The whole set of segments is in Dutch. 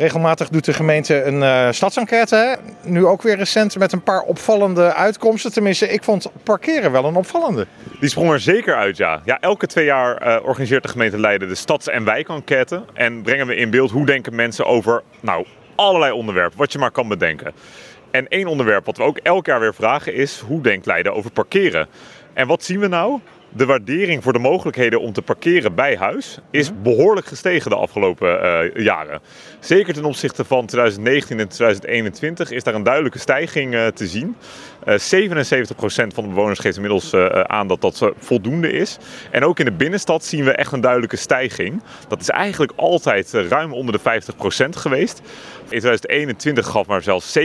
Regelmatig doet de gemeente een uh, stadsenquête. Nu ook weer recent met een paar opvallende uitkomsten. Tenminste, ik vond parkeren wel een opvallende. Die sprong er zeker uit, ja. ja elke twee jaar uh, organiseert de gemeente Leiden de stads- en wijkenquête. En brengen we in beeld hoe denken mensen over nou, allerlei onderwerpen, wat je maar kan bedenken. En één onderwerp wat we ook elk jaar weer vragen is: hoe denkt Leiden over parkeren? En wat zien we nou? De waardering voor de mogelijkheden om te parkeren bij huis is mhm. behoorlijk gestegen de afgelopen uh, jaren. Zeker ten opzichte van 2019 en 2021 is daar een duidelijke stijging uh, te zien. Uh, eh, 77% van de bewoners geeft inmiddels aan dat dat voldoende is. En ook in de binnenstad zien we echt een duidelijke stijging. Dat is eigenlijk altijd ruim onder de 50% geweest. In 2021 gaf maar zelfs 37%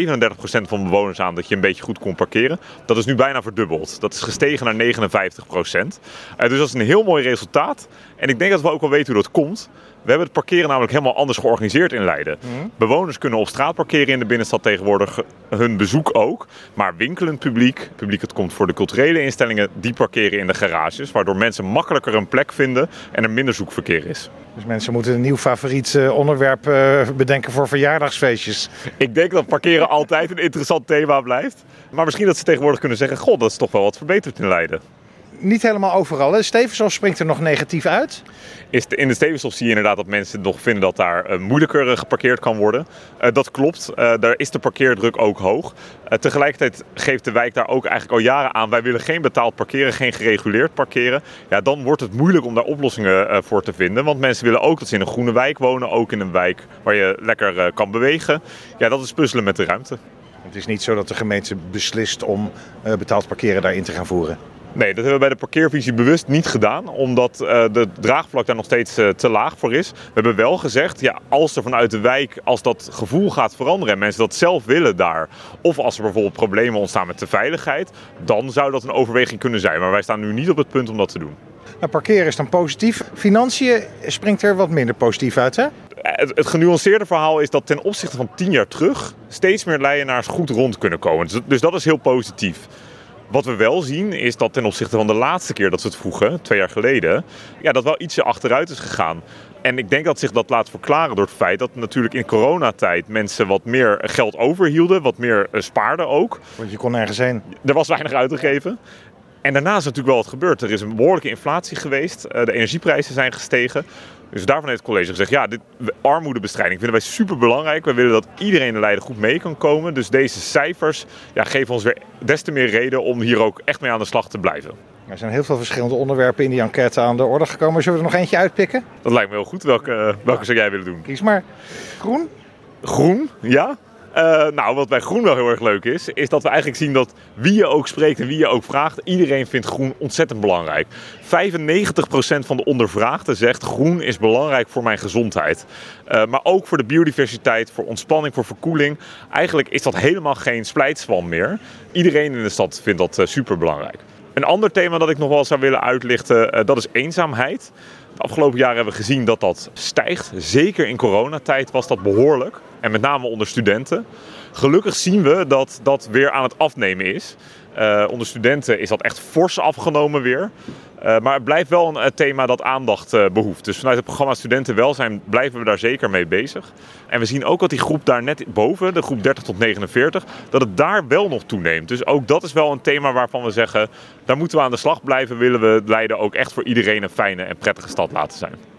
van de bewoners aan dat je een beetje goed kon parkeren. Dat is nu bijna verdubbeld. Dat is gestegen naar 59%. Uh, dus dat is een heel mooi resultaat. En ik denk dat we ook wel weten hoe dat komt. We hebben het parkeren namelijk helemaal anders georganiseerd in Leiden. Mhm. Bewoners kunnen op straat parkeren in de binnenstad tegenwoordig, hun bezoek ook. Maar winkelend publiek, publiek dat komt voor de culturele instellingen, die parkeren in de garages. Waardoor mensen makkelijker een plek vinden en er minder zoekverkeer is. Dus mensen moeten een nieuw favoriet eh, onderwerp uh, bedenken voor verjaardagsfeestjes. Ik denk dat parkeren altijd een interessant thema blijft. Maar misschien dat ze tegenwoordig kunnen zeggen, god, dat is toch wel wat verbeterd in Leiden niet helemaal overal. Hè? Stevenshof springt er nog negatief uit. Is in de Stevenshof zie je inderdaad dat mensen nog vinden dat daar uh, moeilijker eh, geparkeerd kan worden. Uh, dat klopt, uh, daar is de parkeerdruk ook hoog. tegelijkertijd geeft de wijk daar ook eigenlijk al jaren aan... wij willen geen betaald parkeren, geen gereguleerd parkeren. Ja, dan wordt het moeilijk om daar oplossingen voor te vinden. Want mensen willen ook dat ze in een groene wijk wonen. Ook in een wijk waar je lekker kan bewegen. Ja, dat is puzzelen met de ruimte. Het is niet zo dat de gemeente beslist om betaald parkeren daarin te gaan voeren. Nee, dat hebben we bij de parkeervisie bewust niet gedaan, omdat uh, de draagvlak daar nog steeds uh, te laag voor is. We hebben wel gezegd, ja, als er vanuit de wijk, als dat gevoel gaat veranderen en mensen dat zelf willen daar, of als er bijvoorbeeld problemen ontstaan met de veiligheid, dan zou dat een overweging kunnen zijn. Maar wij staan nu niet op het punt om dat te doen. Nou, parkeren is dan positief. Financiën springt er wat minder positief uit, hè? Het, het, genuanceerde verhaal is dat ten opzichte van tien jaar terug steeds meer Leidenaars goed rond kunnen komen. Dus, dus dat is heel positief. Wat we wel zien is dat ten opzichte van de laatste keer dat ze het vroegen, twee jaar geleden, ja, dat wel ietsje achteruit is gegaan. En ik denk dat zich dat laat verklaren door het feit dat natuurlijk in coronatijd mensen wat meer geld overhielden, wat meer eh, spaarden ook. Want je kon nergens heen. Er was weinig uit te geven. En daarna is natuurlijk wel wat gebeurd. Er is een behoorlijke inflatie geweest. Eh, de energieprijzen zijn gestegen. Dus daarvan heeft het college gezegd, ja, dit, armoedebestrijding vinden wij super belangrijk. We willen dat iedereen in Leiden goed mee kan komen. Dus deze cijfers ja, geven ons weer des te meer reden om hier ook echt mee aan de slag te blijven. Er zijn heel veel verschillende onderwerpen in die enquête aan de orde gekomen. Zullen we er nog eentje uitpikken? Dat lijkt me heel goed. Welke, welke zou jij willen doen? Kies maar. Groen? Groen, ja. Uh, nou, wat bij groen wel heel erg leuk is, is dat we eigenlijk zien dat wie je ook spreekt en wie je ook vraagt, iedereen vindt groen ontzettend belangrijk. 95% van de ondervraagden zegt groen is belangrijk voor mijn gezondheid. Uh, maar ook voor de biodiversiteit, voor ontspanning, voor verkoeling. Eigenlijk is dat helemaal geen splijtspan meer. Iedereen in de stad vindt dat uh, super belangrijk. Een ander thema dat ik nog wel zou willen uitlichten, dat is eenzaamheid. De afgelopen jaren hebben we gezien dat dat stijgt. Zeker in coronatijd was dat behoorlijk. En met name onder studenten. Gelukkig zien we dat dat weer aan het afnemen is. Uh, onder studenten is dat echt fors afgenomen weer. Uh, maar het blijft wel een, thema dat aandacht behoeft. Dus vanuit het programma Studentenwelzijn blijven we daar zeker mee bezig. En we zien ook dat die groep daar net boven, de groep 30 tot 49, dat het daar wel nog toeneemt. Dus ook dat is wel een thema waarvan we zeggen, daar moeten we aan de slag blijven. Willen we Leiden ook echt voor iedereen een fijne en prettige stad laten zijn.